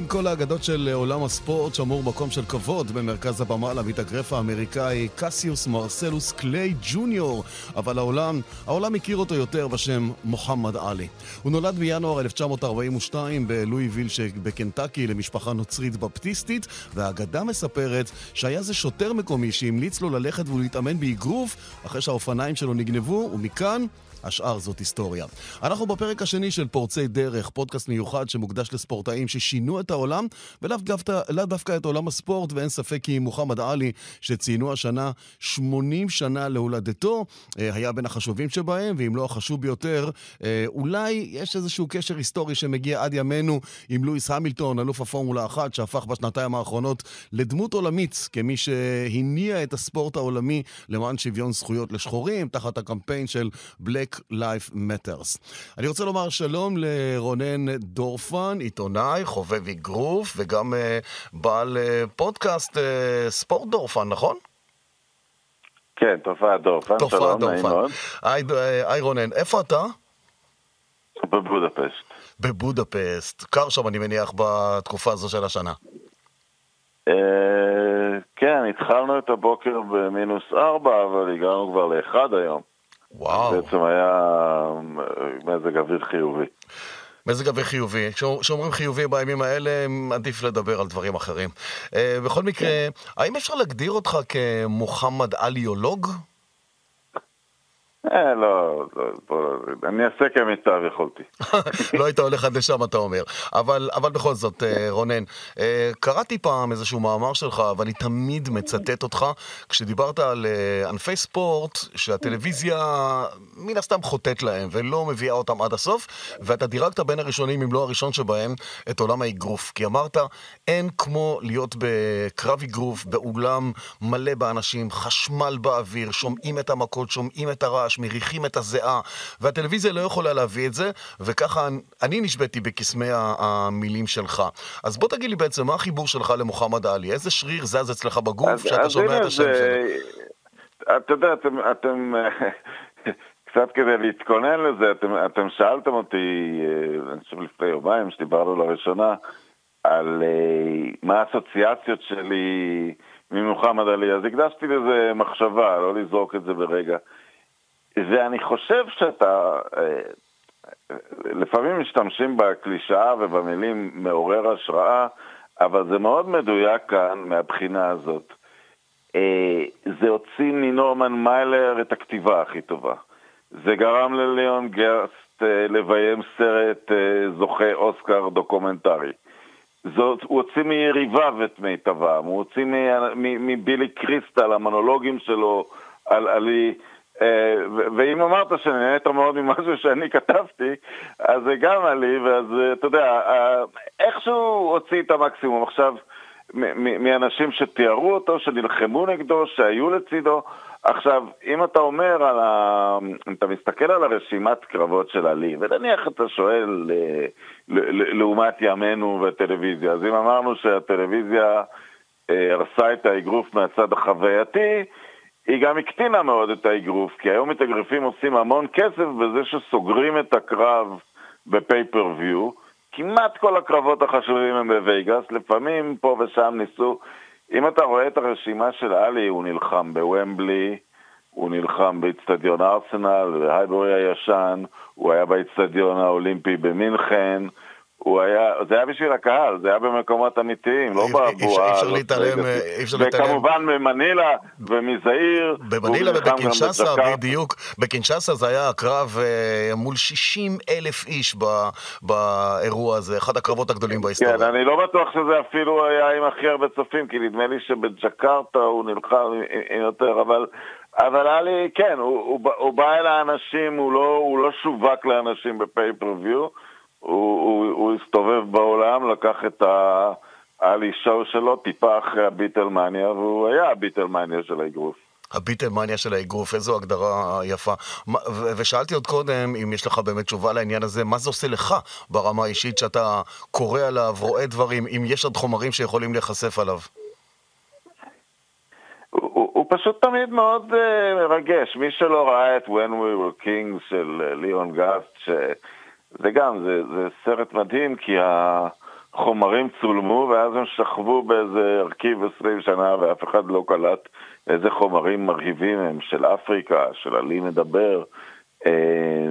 בין כל האגדות של עולם הספורט שמור מקום של כבוד במרכז הבמה למתאגרף האמריקאי קסיוס מרסלוס קליי ג'וניור, אבל העולם, העולם הכיר אותו יותר בשם מוחמד עלי. הוא נולד בינואר 1942 בלואיוויל שבקנטקי למשפחה נוצרית בפטיסטית, והאגדה מספרת שהיה זה שוטר מקומי שהמליץ לו ללכת ולהתאמן באגרוף אחרי שהאופניים שלו נגנבו, ומכאן השאר זאת היסטוריה. אנחנו בפרק השני של פורצי דרך, פודקאסט מיוחד שמוקדש לספורטאים ששינו את העולם, ולאו דווקא, דווקא את עולם הספורט, ואין ספק כי מוחמד עלי, שציינו השנה 80 שנה להולדתו, אה, היה בין החשובים שבהם, ואם לא החשוב ביותר, אה, אולי יש איזשהו קשר היסטורי שמגיע עד ימינו עם לואיס המילטון, אלוף הפורמולה 1, שהפך בשנתיים האחרונות לדמות עולמית, כמי שהניע את הספורט העולמי למען שוויון זכויות לשחורים, תחת הקמפיין של בלק Black Life Matters. אני רוצה לומר שלום לרונן דורפן, עיתונאי, חובב אגרוף, וגם uh, בעל uh, פודקאסט uh, ספורט דורפן, נכון? כן, תופעה דורפן, תופעה שלום, דורפן. נעים מאוד. היי, היי רונן, איפה אתה? בבודפסט. בבודפסט. קר שם, אני מניח, בתקופה הזו של השנה. כן, התחלנו את הבוקר במינוס ארבע, אבל הגענו כבר לאחד היום. וואו. בעצם היה מזג אוויר חיובי. מזג אוויר חיובי. כשאומרים חיובי בימים האלה, עדיף לדבר על דברים אחרים. אה, בכל מקרה, האם אפשר להגדיר אותך כמוחמד עליולוג? אה, לא, לא, אני אעשה כמיטב יכולתי. לא היית הולך עד לשם, אתה אומר. אבל, אבל בכל זאת, אה, רונן, אה, קראתי פעם איזשהו מאמר שלך, ואני תמיד מצטט אותך, כשדיברת על אה, ענפי ספורט, שהטלוויזיה מן הסתם חוטאת להם, ולא מביאה אותם עד הסוף, ואתה דירגת בין הראשונים, אם לא הראשון שבהם, את עולם האגרוף. כי אמרת, אין כמו להיות בקרב אגרוף, באולם מלא באנשים, חשמל באוויר, שומעים את המכות, שומעים את הרעש. הרעש, מריחים את הזיעה, והטלוויזיה לא יכולה להביא את זה, וככה אני נשבתי בקסמי המילים שלך. אז בוא תגיד לי בעצם, מה החיבור שלך למוחמד עלי? איזה שריר זז אצלך בגוף שאתה שומע את השם שלו? אתה יודע, אתם... אתם... קצת כדי להתכונן לזה, אתם, אתם שאלתם אותי, אה, אני חושב לפני יומיים, שדיברנו לראשונה, על uh, מה האסוציאציות שלי ממוחמד עלי, אז הקדשתי לזה מחשבה, לא לזרוק את זה ברגע. ואני חושב שאתה, אה, לפעמים משתמשים בקלישאה ובמילים מעורר השראה, אבל זה מאוד מדויק כאן מהבחינה הזאת. אה, זה הוציא מנורמן מיילר את הכתיבה הכי טובה. זה גרם לליאון גאסט אה, לביים סרט זוכה אוסקר דוקומנטרי. זאת, הוא הוציא מיריביו את מיטבם, הוא הוציא מבילי קריסטל, המונולוגים שלו על עלי. אה, ואם אמרת שנהנית מאוד ממשהו שאני כתבתי, אז זה גם עלי, ואז אה, אתה יודע, אה, איכשהו הוציא את המקסימום. עכשיו, מאנשים שתיארו אותו, שנלחמו נגדו, שהיו לצידו. עכשיו, אם אתה אומר על ה... אם אתה מסתכל על הרשימת קרבות של עלי, ונניח אתה שואל לעומת ימינו וטלוויזיה, אז אם אמרנו שהטלוויזיה הרסה את האגרוף מהצד החווייתי, היא גם הקטינה מאוד את האגרוף, כי היום מתאגרפים עושים המון כסף בזה שסוגרים את הקרב ב pay-per-view. כמעט כל הקרבות החשובים הם בווייגאס, לפעמים פה ושם ניסו. אם אתה רואה את הרשימה של עלי, הוא נלחם בוומבלי, הוא נלחם באיצטדיון ארסנל, בהייבורי הישן, הוא היה באיצטדיון האולימפי במינכן, הוא היה, זה היה בשביל הקהל, זה היה במקומות אמיתיים, לא בבועה. אי אפשר להתעלם, אי אפשר להתעלם. וכמובן ממנילה ומזעיר. במנילה ובקינשסה, בדיוק. בקינשסה זה היה הקרב אה, מול 60 אלף איש באירוע הזה, אחד הקרבות הגדולים בהיסטוריה. כן, אני לא בטוח שזה אפילו היה עם הכי הרבה צופים, כי נדמה לי שבג'קרטה הוא נלחם יותר, אבל... אבל עלי, כן, הוא, הוא, הוא בא אל האנשים, הוא לא, הוא לא שווק לאנשים בפייפריוויו. הוא, הוא, הוא הסתובב בעולם, לקח את האלי שואו שלו, טיפה אחרי הביטלמניה, והוא היה הביטלמניה של האגרוף. הביטלמניה של האגרוף, איזו הגדרה יפה. ושאלתי עוד קודם, אם יש לך באמת תשובה לעניין הזה, מה זה עושה לך ברמה האישית שאתה קורא עליו, רואה דברים, אם יש עוד חומרים שיכולים להיחשף עליו? הוא, הוא פשוט תמיד מאוד uh, מרגש. מי שלא ראה את When We Were Kings של ליאון uh, גאסט, זה גם, זה, זה סרט מדהים, כי חומרים צולמו, ואז הם שכבו באיזה ארכיב 20 שנה ואף אחד לא קלט איזה חומרים מרהיבים הם של אפריקה, של עלי מדבר, אה,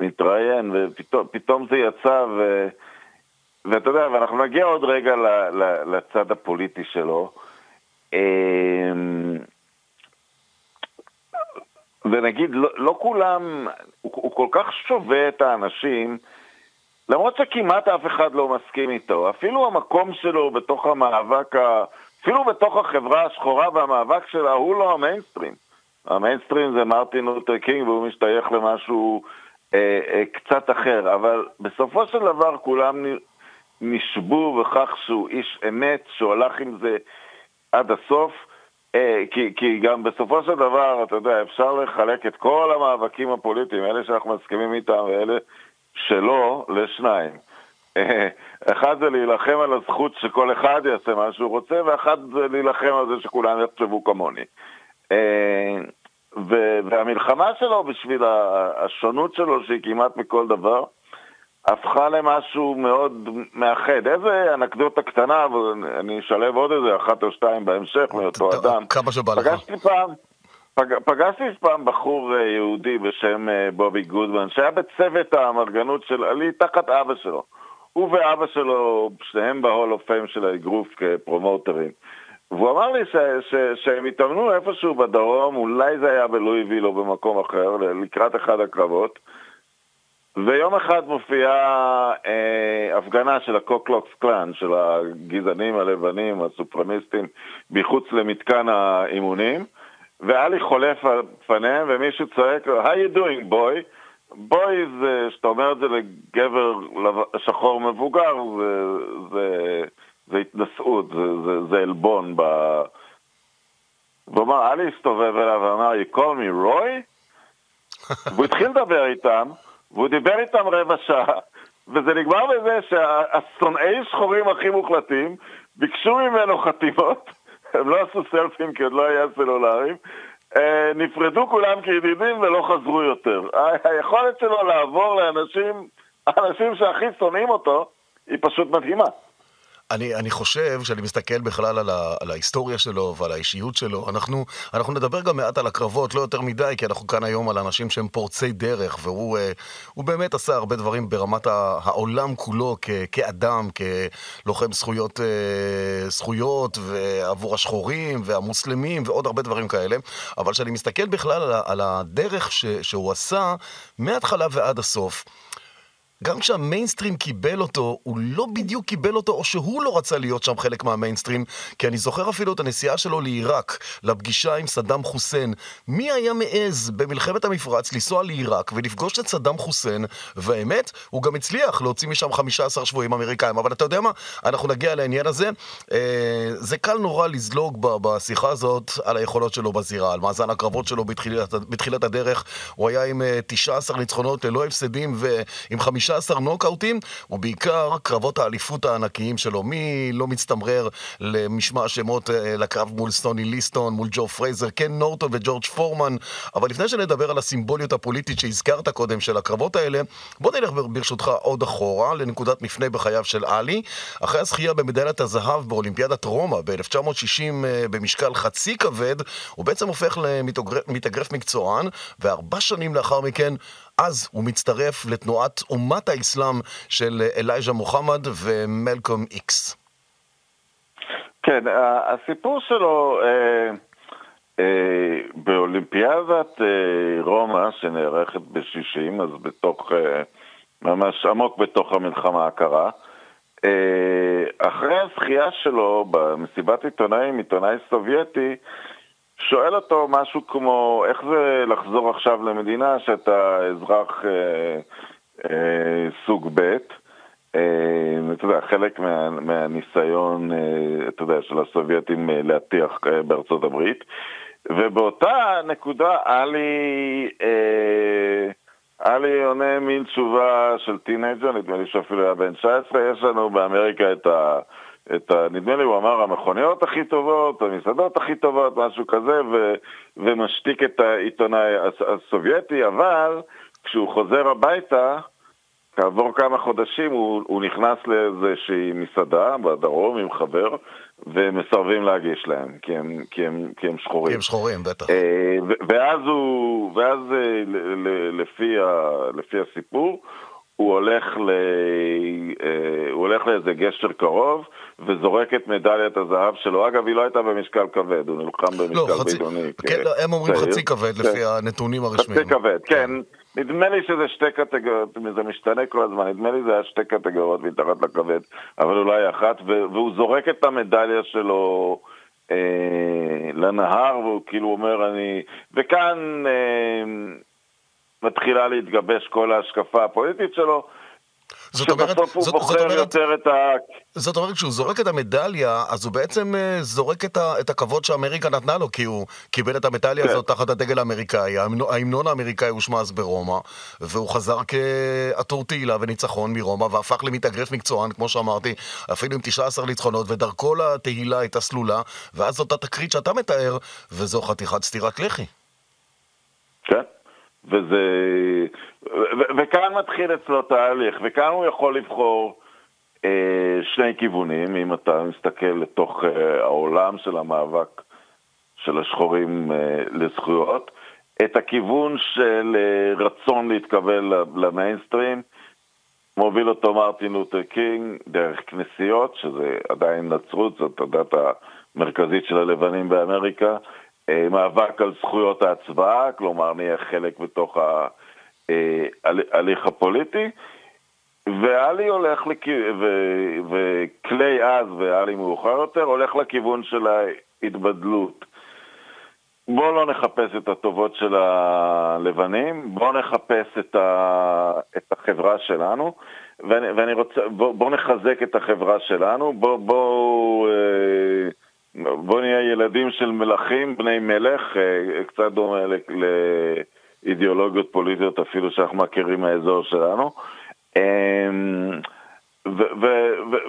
מתראיין, ופתאום זה יצא, ו, ואתה יודע, ואנחנו נגיע עוד רגע ל, ל, לצד הפוליטי שלו. אה, ונגיד, לא, לא כולם, הוא, הוא כל כך שובה את האנשים, למרות שכמעט אף אחד לא מסכים איתו. אפילו המקום שלו בתוך המאבק, ה, אפילו בתוך החברה השחורה והמאבק שלה, הוא לא המיינסטרים. המיינסטרים זה מרטין לותר קינג והוא משתייך למשהו אה, אה, קצת אחר, אבל בסופו של דבר כולם נשבו בכך שהוא איש אמת, שהוא הלך עם זה עד הסוף. אה, כי, כי גם בסופו של דבר, אתה יודע, אפשר לחלק את כל המאבקים הפוליטיים, אלה שאנחנו מסכימים איתם ואלה שלא, לשניים. אה, אחד זה להילחם על הזכות שכל אחד יעשה מה שהוא רוצה, ואחד זה להילחם על זה שכולם יחשבו כמוני. אה, והמלחמה שלו בשביל השונות שלו, שהיא כמעט מכל דבר, הפכה למשהו מאוד מאחד. איזה אנקדוטה קטנה, ואני אשלב עוד איזה אחת או שתיים בהמשך מאותו אדם. כמה שבא לך. פגשתי פעם, פג, פגשתי פעם בחור אה, יהודי בשם אה, בובי גודמן, שהיה בצוות האמרגנות של עלי תחת אבא שלו. הוא ואבא שלו, שניהם בהול אוף פיים של האגרוף כפרומוטרים. והוא אמר לי ש, ש, שהם התאמנו איפשהו בדרום, אולי זה היה בלואיביל או במקום אחר, לקראת אחד הקרבות. ויום אחד מופיעה אה, הפגנה של הקוקלוקס קלאן, של הגזענים הלבנים, הסופרמיסטים, מחוץ למתקן האימונים, ועלי חולף על פניהם ומישהו צועק לו, How you doing boy? boy זה, שאתה אומר את זה לגבר שחור מבוגר, זה, זה, זה התנשאות, זה, זה, זה עלבון ב... והוא אמר, עלי הסתובב אליו ואמר, you call me boy? והוא התחיל לדבר איתם, והוא דיבר איתם רבע שעה, וזה נגמר בזה שהשונאי שחורים הכי מוחלטים ביקשו ממנו חתימות, הם לא עשו סלפים כי עוד לא היה סלולרים, אה, נפרדו כולם כידידים ולא חזרו יותר. היכולת שלו לעבור לאנשים, האנשים שהכי שונאים אותו, היא פשוט מדהימה. אני, אני חושב שאני מסתכל בכלל על, ה, על ההיסטוריה שלו ועל האישיות שלו. אנחנו, אנחנו נדבר גם מעט על הקרבות, לא יותר מדי, כי אנחנו כאן היום על אנשים שהם פורצי דרך, והוא אה, באמת עשה הרבה דברים ברמת העולם כולו כ, כאדם, כלוחם זכויות, אה, זכויות עבור השחורים והמוסלמים ועוד הרבה דברים כאלה. אבל כשאני מסתכל בכלל על, על הדרך ש, שהוא עשה מההתחלה ועד הסוף, גם כשהמיינסטרים קיבל אותו, הוא לא בדיוק קיבל אותו, או שהוא לא רצה להיות שם חלק מהמיינסטרים, כי אני זוכר אפילו את הנסיעה שלו לעיראק, לפגישה עם סדאם חוסיין. מי היה מעז במלחמת המפרץ לנסוע לעיראק ולפגוש את סדאם חוסיין, והאמת, הוא גם הצליח להוציא משם 15 שבויים אמריקאים. אבל אתה יודע מה? אנחנו נגיע לעניין הזה. אה, זה קל נורא לזלוג בשיחה הזאת על היכולות שלו בזירה, על מאזן הקרבות שלו בתחילת, בתחילת הדרך. הוא היה עם 19 אה, ניצחונות ללא הפסדים ועם 5... 15 נוקאוטים, ובעיקר קרבות האליפות הענקיים שלו. מי לא מצטמרר למשמע השמות אה, לקרב מול סוני ליסטון, מול ג'ו פרייזר, קן נורטון וג'ורג' פורמן. אבל לפני שנדבר על הסימבוליות הפוליטית שהזכרת קודם של הקרבות האלה, בוא נלך ברשותך עוד אחורה לנקודת מפנה בחייו של עלי. אחרי הזכייה במדליית הזהב באולימפיאדת רומא ב-1960 אה, במשקל חצי כבד, הוא בעצם הופך למתאגרף מקצוען, וארבע שנים לאחר מכן אז הוא מצטרף לתנועת אומת האסלאם של אלייז'ה מוחמד ומלקום איקס. כן, הסיפור שלו אה, אה, באולימפיאדת אה, רומא, שנערכת ב-60, אז בתוך, אה, ממש עמוק בתוך המלחמה הקרה, אה, אחרי הזכייה שלו במסיבת עיתונאים, עיתונאי סובייטי, שואל אותו משהו כמו, איך זה לחזור עכשיו למדינה שאתה אזרח אה, אה, סוג ב', אה, אתה יודע, חלק מה, מהניסיון, אה, אתה יודע, של הסובייטים אה, להטיח אה, בארצות הברית, ובאותה נקודה עלי, אה, עלי עונה מין תשובה של טינאייג'ר, נדמה לי שאפילו היה בן 19, יש לנו באמריקה את ה... את ה... נדמה לי הוא אמר המכוניות הכי טובות, המסעדות הכי טובות, משהו כזה, ו, ומשתיק את העיתונאי הסובייטי, אבל כשהוא חוזר הביתה, כעבור כמה חודשים הוא, הוא נכנס לאיזושהי מסעדה בדרום עם חבר, ומסרבים להגיש להם, כי הם, כי הם, כי הם שחורים. כי הם שחורים, בטח. ואז הוא, ואז לפי, ה, לפי הסיפור, הוא הולך, ל... אה, הוא הולך לאיזה גשר קרוב וזורק את מדליית הזהב שלו. אגב, היא לא הייתה במשקל כבד, הוא נלחם במשקל לא, חצי... בינוני. כן, לא, הם אומרים חצי כבד כן. לפי הנתונים הרשמיים. חצי כבד, כן. כן. נדמה לי שזה שתי קטגוריות, זה משתנה כל הזמן, נדמה לי זה היה שתי קטגוריות מתחת לכבד, אבל אולי אחת, והוא זורק את המדליה שלו אה, לנהר, והוא כאילו אומר, אני... וכאן... אה, מתחילה להתגבש כל ההשקפה הפוליטית שלו. זאת אומרת, הוא זאת, בוחר זאת אומרת, יותר את ה... זאת אומרת, כשהוא זורק את המדליה, אז הוא בעצם uh, זורק את, ה, את הכבוד שאמריקה נתנה לו, כי הוא קיבל את המדליה כן. הזאת תחת הדגל האמריקאי, ההמנון האמריקאי הושמע אז ברומא, והוא חזר כעטור תהילה וניצחון מרומא, והפך למתאגרף מקצוען, כמו שאמרתי, אפילו עם 19 ניצחונות, ודרכו לתהילה הייתה סלולה, ואז זאת התקרית שאתה מתאר, וזו חתיכת סטירת לחי. כן. וזה... ו- וכאן מתחיל אצלו תהליך, וכאן הוא יכול לבחור אה, שני כיוונים, אם אתה מסתכל לתוך אה, העולם של המאבק של השחורים אה, לזכויות, את הכיוון של אה, רצון להתקבל למיינסטרים, מוביל אותו מרטין לותר קינג דרך כנסיות, שזה עדיין נצרות, זאת הדת המרכזית של הלבנים באמריקה, מאבק על זכויות ההצבעה, כלומר נהיה חלק בתוך ההליך אה, הפוליטי, ואלי הולך, לכ... ו... וכלי אז ואלי מאוחר יותר הולך לכיוון של ההתבדלות. בואו לא נחפש את הטובות של הלבנים, בואו נחפש את, ה... את החברה שלנו, ואני, ואני רוצה, בואו בוא נחזק את החברה שלנו, בואו... בוא, אה... בוא נהיה ילדים של מלכים, בני מלך, אה, קצת דומה לאידיאולוגיות פוליטיות אפילו שאנחנו מכירים מהאזור שלנו. אמ,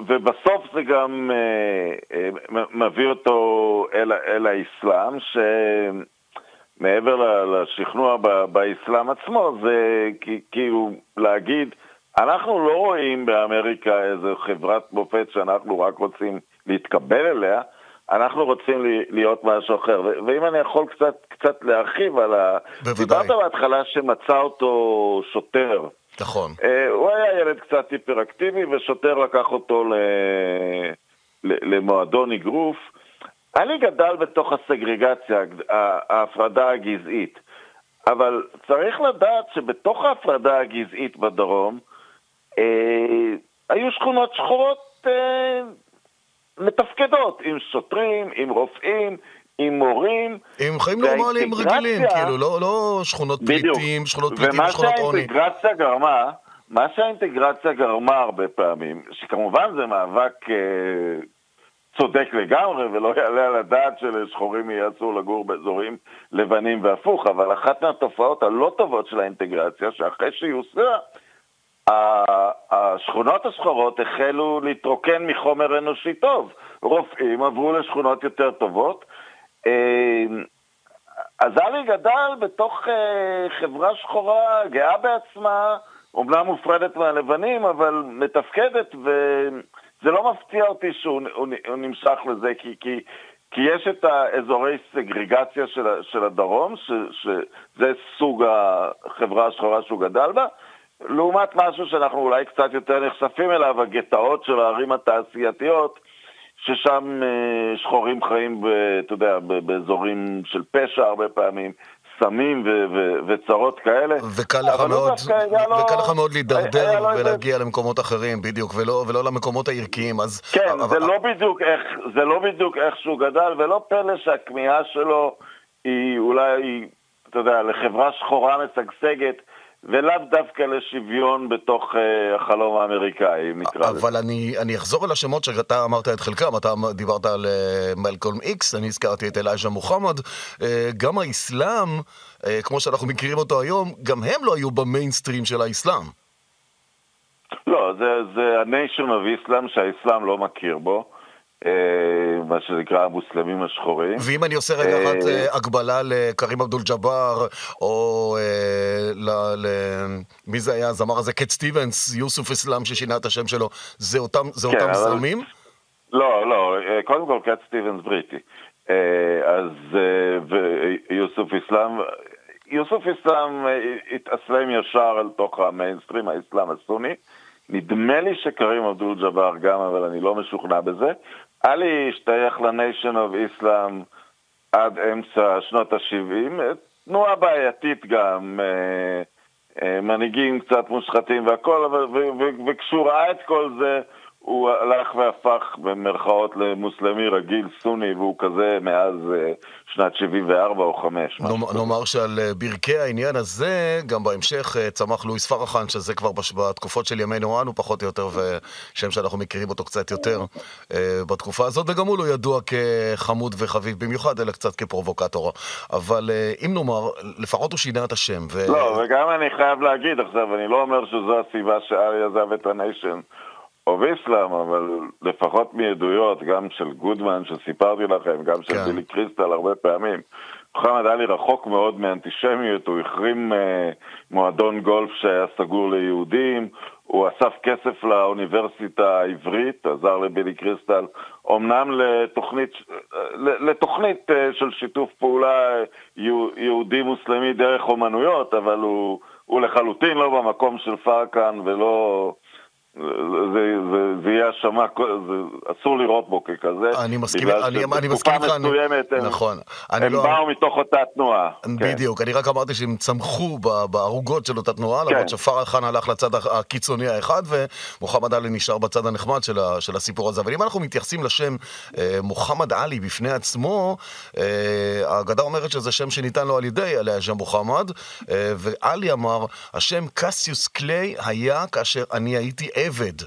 ובסוף זה גם אה, אה, מביא אותו אל, אל האסלאם, שמעבר לשכנוע באסלאם עצמו, זה כאילו להגיד, אנחנו לא רואים באמריקה איזו חברת מופת שאנחנו רק רוצים להתקבל אליה, אנחנו רוצים להיות משהו אחר. ואם אני יכול קצת, קצת להרחיב על ה... בוודאי. דיברת בהתחלה שמצא אותו שוטר. נכון. Uh, הוא היה ילד קצת היפראקטיבי, ושוטר לקח אותו. ל... למועדון אגרוף. אני גדל בתוך הסגרגציה, ההפרדה הגזעית. אבל צריך לדעת שבתוך ההפרדה הגזעית בדרום, אה, היו שכונות שחורות אה, מתפקדות, עם שוטרים, עם רופאים, עם מורים. עם חיים נורמליים רגילים, כאילו, לא, לא שכונות פליטים, שכונות פליטים ושכונות עוני. ומה שהאינטגרציה גרמה, מה שהאינטגרציה גרמה הרבה פעמים, שכמובן זה מאבק אה, צודק לגמרי, ולא יעלה על הדעת שלשחורים יהיה אסור לגור באזורים לבנים והפוך, אבל אחת מהתופעות הלא טובות של האינטגרציה, שאחרי שהיא הוסרה, השכונות השחורות החלו להתרוקן מחומר אנושי טוב. רופאים עברו לשכונות יותר טובות. אה, אז אלי גדל בתוך אה, חברה שחורה, גאה בעצמה, אומנם מופרדת מהלבנים, אבל מתפקדת, וזה לא מפתיע אותי שהוא הוא, הוא נמשך לזה, כי, כי, כי יש את האזורי סגרגציה של, של הדרום, ש, שזה סוג החברה השחורה שהוא גדל בה, לעומת משהו שאנחנו אולי קצת יותר נחשפים אליו, הגטאות של הערים התעשייתיות, ששם אה, שחורים חיים, אתה יודע, באזורים של פשע הרבה פעמים, סמים וצרות כאלה. וקל לך מאוד, וקל לך מאוד להידרדר ולהגיע למקומות אחרים, בדיוק, ולא, ולא למקומות הערכיים, אז... כן, אבל... זה, לא בדיוק איך, זה לא בדיוק איך שהוא גדל, ולא פלא שהכמיהה שלו היא אולי, אתה יודע, לחברה שחורה משגשגת. ולאו דווקא לשוויון בתוך uh, החלום האמריקאי, נקרא לזה. אבל אני, אני אחזור על השמות שאתה אמרת את חלקם, אתה דיברת על uh, מלקולם איקס, אני הזכרתי את אלייז'ה מוחמד, uh, גם האסלאם, uh, כמו שאנחנו מכירים אותו היום, גם הם לא היו במיינסטרים של האסלאם. לא, זה, זה ה-nation of Islam שהאסלאם לא מכיר בו. אה, מה שנקרא המוסלמים השחורים. ואם אני עושה רגע אחת הקבלה לקרים אבדול ג'אבר, או ל... ל... מי זה היה הזמר הזה? קט סטיבנס, יוסוף אסלאם ששינה את השם שלו, זה אותם, זה כן. זרמים? לא, לא, קודם כל קט סטיבנס בריטי. אז ויוסוף אסלאם, יוסוף אסלאם התאסלם ישר אל תוך המיינסטרים, האסלאם הסוני. נדמה לי שקרים אבדול ג'אבר גם, אבל אני לא משוכנע בזה. עלי השתייך לניישן אוף איסלאם עד אמצע שנות ה-70, תנועה בעייתית גם, אה, אה, מנהיגים קצת מושחתים והכל, וכשהוא ראה את כל זה, הוא הלך והפך במרכאות למוסלמי רגיל סוני, והוא כזה מאז אה, שנת 74 או 5. נאמר שעל אה, ברכי העניין הזה, גם בהמשך אה, צמח לואיס פרחן, שזה כבר בתקופות של ימינו אנו פחות או יותר, ושם שאנחנו מכירים אותו קצת יותר בתקופה הזאת, וגם הוא לא ידוע כחמוד וחביב במיוחד, אלא קצת כפרובוקטור. אבל אם נאמר, לפחות הוא שינה את השם. ו... לא, וגם אני חייב להגיד עכשיו, אני לא אומר שזו הסיבה שעלי עזב את ה Nation of Islam, אבל לפחות מעדויות, גם של גודמן שסיפרתי לכם, גם של כן. בילי קריסטל הרבה פעמים, מוחמד עלי רחוק מאוד מאנטישמיות, הוא החרים אה, מועדון גולף שהיה סגור ליהודים, הוא אסף כסף לאוניברסיטה העברית, עזר לבילי קריסטל, אמנם לתוכנית, לתוכנית אה, של שיתוף פעולה יהודי-מוסלמי דרך אומנויות, אבל הוא, הוא לחלוטין לא במקום של פרקן ולא... זה, זה, זה יהיה האשמה, אסור לראות בו ככזה. אני מסכים, אני, אני מסכים איתך, מסוימת הם, נכון. הם לא... באו מתוך אותה תנועה. בדיוק, כן. אני רק אמרתי שהם צמחו בערוגות של אותה תנועה, כן. למרות שפרח חאן הלך לצד הקיצוני האחד, ומוחמד עלי נשאר בצד הנחמד של, ה, של הסיפור הזה. אבל אם אנחנו מתייחסים לשם אה, מוחמד עלי בפני עצמו, אה, האגדה אומרת שזה שם שניתן לו על ידי עלי השם מוחמד, אה, ועלי אמר, השם קסיוס קליי היה כאשר אני הייתי עבד.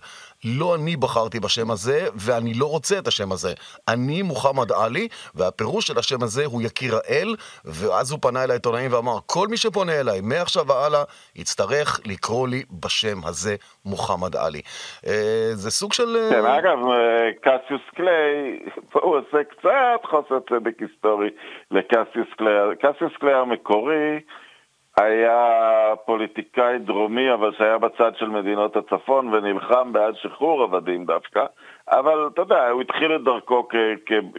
לא אני בחרתי בשם הזה, ואני לא רוצה את השם הזה. אני מוחמד עלי, והפירוש של השם הזה הוא יקיר האל, ואז הוא פנה אל העיתונאים ואמר, כל מי שפונה אליי, מעכשיו והלאה, יצטרך לקרוא לי בשם הזה מוחמד עלי. אה, זה סוג של... אה, כן, אגב, אה, קסיוס קליי, פה הוא עושה קצת חוסר צדק היסטורי לקסיוס קליי. קסיוס קליי המקורי, היה פוליטיקאי דרומי, אבל שהיה בצד של מדינות הצפון ונלחם בעד שחרור עבדים דווקא. אבל אתה יודע, הוא התחיל את דרכו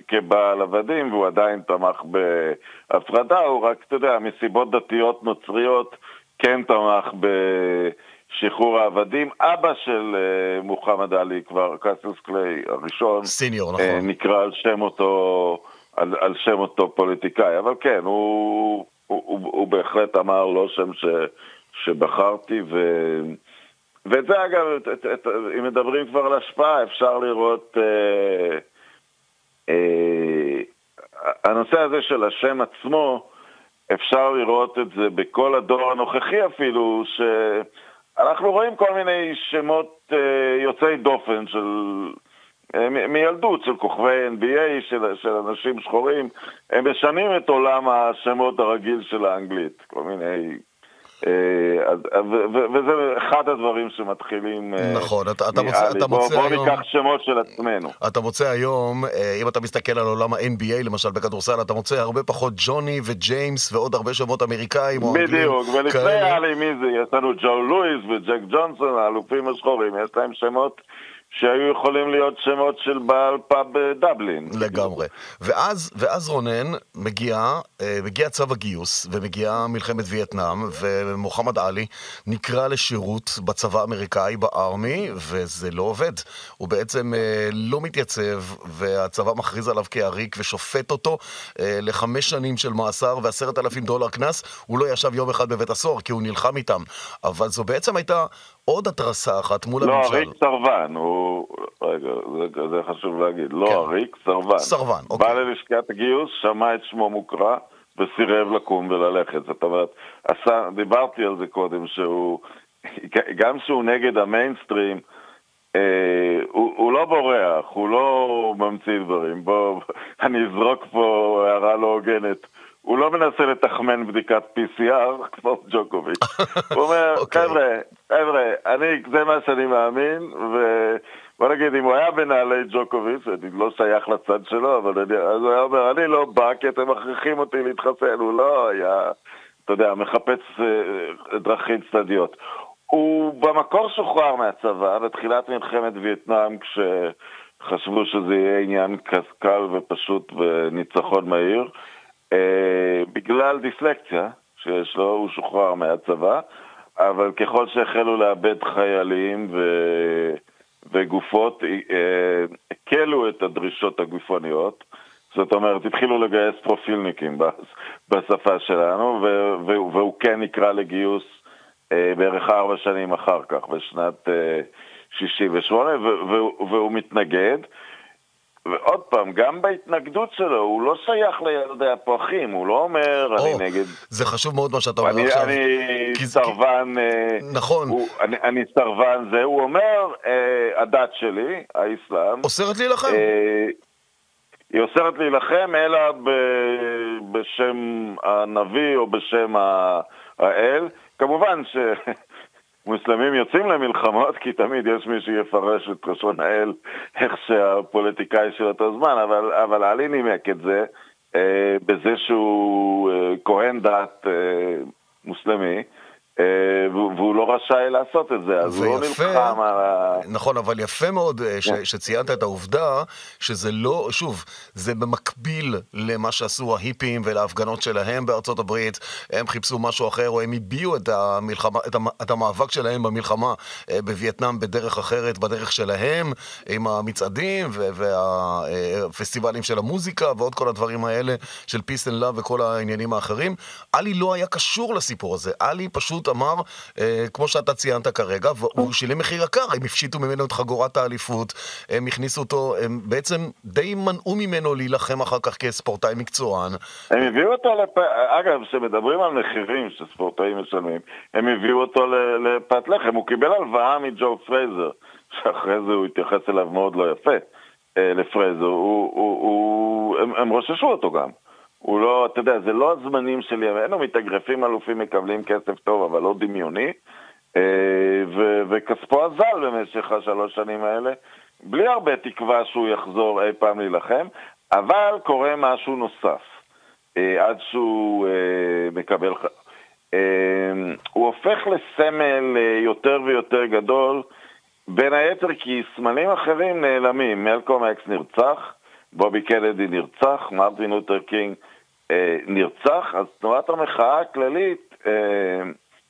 כבעל עבדים והוא עדיין תמך בהפרדה, הוא רק, אתה יודע, מסיבות דתיות נוצריות כן תמך בשחרור העבדים. אבא של uh, מוחמד עלי, כבר קסיוס קליי הראשון, סיניור, נכון. Uh, נקרא על שם אותו, על, על שם אותו פוליטיקאי, אבל כן, הוא... הוא, הוא, הוא בהחלט אמר לא שם ש, שבחרתי, ו, ואת זה אגב, את, את, את, אם מדברים כבר על השפעה, אפשר לראות... אה, אה, הנושא הזה של השם עצמו, אפשר לראות את זה בכל הדור הנוכחי אפילו, שאנחנו רואים כל מיני שמות אה, יוצאי דופן של... אה, מילדות של כוכבי NBA, של, של אנשים שחורים, הם משנים את עולם השמות הרגיל של האנגלית, כל מיני... אה, וזה אחד הדברים שמתחילים... אה, נכון, אתה, אתה מוצא, אתה מוצא בוא, היום... בוא ניקח שמות של עצמנו. אתה מוצא היום, אם אתה מסתכל על עולם ה-NBA, למשל בכדורסל, אתה מוצא הרבה פחות ג'וני וג'יימס ועוד הרבה שמות אמריקאים או אנגלים. בדיוק, ולפני עלי מי זה? יש לנו ג'ו לואיס וג'ק ג'ונסון, האלופים השחורים, יש להם שמות שהיו יכולים להיות שמות של בעל פאב בדבלין. לגמרי. ואז, ואז רונן מגיע, אה, מגיע צו הגיוס, ומגיעה מלחמת וייטנאם, ומוחמד עלי נקרא לשירות בצבא האמריקאי, בארמי, וזה לא עובד. הוא בעצם אה, לא מתייצב, והצבא מכריז עליו כעריק ושופט אותו אה, לחמש שנים של מאסר ועשרת אלפים דולר קנס. הוא לא ישב יום אחד בבית הסוהר, כי הוא נלחם איתם. אבל זו בעצם הייתה עוד התרסה אחת מול לא, הממשל. לא, עריק סרבן, הוא... רגע, זה, זה חשוב להגיד. לא כן. עריק, סרבן. סרבן, אוקיי. בא ללשכת הגיוס, שמע את שמו מוקרא, וסירב לקום וללכת. זאת אומרת, עשה, דיברתי על זה קודם, שהוא... גם שהוא נגד המיינסטרים, אה, הוא, הוא לא בורח, הוא לא ממציא דברים. בוא, אני אזרוק פה הערה לא הוגנת. הוא לא מנסה לתחמן בדיקת PCR כמו ג'וקוביץ'. הוא אומר. אוקיי. חבר'ה, חבר'ה, אני, זה מה שאני מאמין, ובוא נגיד, אם הוא היה בנעלי ג'וקוביץ', אני לא שייך לצד שלו, אבל אני, אז הוא היה אומר, אני לא בא כי אתם מכריחים אותי להתחסן, הוא לא היה, אתה יודע, מחפש אה, דרכים צדדיות. הוא במקור שוחרר מהצבא בתחילת מלחמת וייטנאם כשחשבו שזה יהיה עניין קל ופשוט וניצחון מהיר. אה, בגלל דיסלקציה שיש לו, הוא שוחרר מהצבא, אבל ככל שהחלו לאבד חיילים ו... וגופות, אה, הקלו את הדרישות הגופניות. זאת אומרת, התחילו לגייס פרופילניקים בשפה שלנו, והוא כן נקרא לגיוס אה, בערך ארבע שנים אחר כך, בשנת 68, והוא מתנגד. ועוד פעם, גם בהתנגדות שלו, הוא לא שייך לילדי הפרחים, הוא לא אומר, או, אני נגד... זה חשוב מאוד מה שאתה אומר אני, עכשיו. אני כי... סרבן... אה, נכון. הוא, אני, אני סרבן זה, הוא אומר, אה, הדת שלי, האסלאם... אוסרת להילחם. אה, היא אוסרת להילחם, אלא ב, בשם הנביא או בשם האל. כמובן ש... מוסלמים יוצאים למלחמות, כי תמיד יש מי שיפרש את לשון האל איך שהפוליטיקאי של אותו זמן, אבל, אבל עלי נימק את זה אה, בזה שהוא אה, כהן דת אה, מוסלמי, והוא לא רשאי לעשות את זה, אז הוא לא נלחם על ה... נכון, אבל יפה מאוד אה, ש, כן. שציינת את העובדה שזה לא, שוב, זה במקביל למה שעשו ההיפים ולהפגנות שלהם בארצות הברית, הם חיפשו משהו אחר, או הם הביעו את, המלחמה, את, המ, את המאבק שלהם במלחמה אה, בווייטנאם בדרך אחרת, בדרך שלהם, עם המצעדים והפסטיבלים של המוזיקה ועוד כל הדברים האלה של Peace and Love וכל העניינים האחרים. עלי לא היה קשור לסיפור הזה, עלי פשוט אמר, אה, כמו שאתה ציינת כרגע, והוא שילם מחיר יקר, הם הפשיטו ממנו את חגורת האליפות, הם הכניסו אותו, הם בעצם די מנעו ממנו להילחם אחר כך כספורטאי מקצוען. הם הביאו אותו, לפ... אגב, כשמדברים על מחירים שספורטאים משלמים, הם הביאו אותו לפת לחם, הוא קיבל הלוואה מג'ו פרייזר, שאחרי זה הוא התייחס אליו מאוד לא יפה, אה, לפרייזר, הוא, הוא, הוא, הם, הם רוששו אותו גם. הוא לא, אתה יודע, זה לא הזמנים שלי, אין לו מתאגרפים אלופים מקבלים כסף טוב, אבל לא דמיוני. אה, ו- וכספו אזל במשך השלוש שנים האלה, בלי הרבה תקווה שהוא יחזור אי פעם להילחם, אבל קורה משהו נוסף, אה, עד שהוא אה, מקבל... הוא הופך לסמל יותר ויותר גדול, בין היתר כי סמלים אחרים נעלמים. מלקום אקס נרצח, בובי קנדי נרצח, מרטין לותר קינג נרצח, אז תנועת המחאה הכללית, אה,